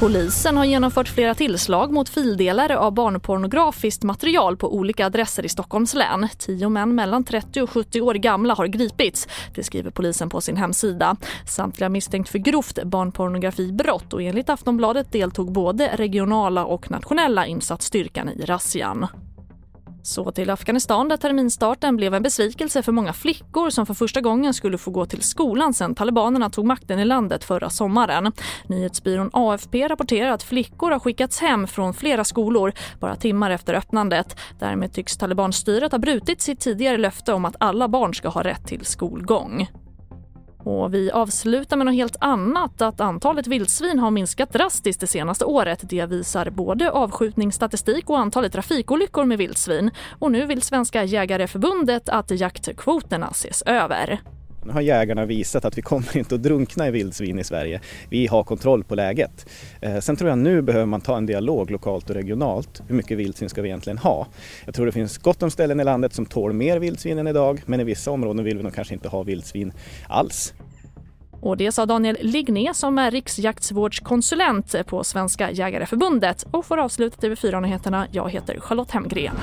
Polisen har genomfört flera tillslag mot fildelare av barnpornografiskt material på olika adresser i Stockholms län. Tio män mellan 30 och 70 år gamla har gripits, det skriver polisen på sin hemsida. Samtliga misstänkt för grovt barnpornografibrott och enligt Aftonbladet deltog både regionala och nationella insatsstyrkan i razzian. Så till Afghanistan där terminstarten blev en besvikelse för många flickor som för första gången skulle få gå till skolan sen talibanerna tog makten i landet förra sommaren. Nyhetsbyrån AFP rapporterar att flickor har skickats hem från flera skolor bara timmar efter öppnandet. Därmed tycks talibanstyret ha brutit sitt tidigare löfte om att alla barn ska ha rätt till skolgång. Och vi avslutar med något helt annat. Att antalet vildsvin har minskat drastiskt det senaste året. Det visar både avskjutningsstatistik och antalet trafikolyckor med vildsvin. Och nu vill Svenska Jägareförbundet att jaktkvoterna ses över. Nu har jägarna visat att vi kommer inte att drunkna i vildsvin i Sverige. Vi har kontroll på läget. Eh, sen tror jag nu behöver man ta en dialog lokalt och regionalt. Hur mycket vildsvin ska vi egentligen ha? Jag tror det finns gott om ställen i landet som tål mer vildsvin än idag men i vissa områden vill vi nog kanske inte ha vildsvin alls. Och det sa Daniel Ligné som är riksjaktsvårdskonsulent på Svenska Jägareförbundet och får avsluta TV4-nyheterna. Jag heter Charlotte Hemgren.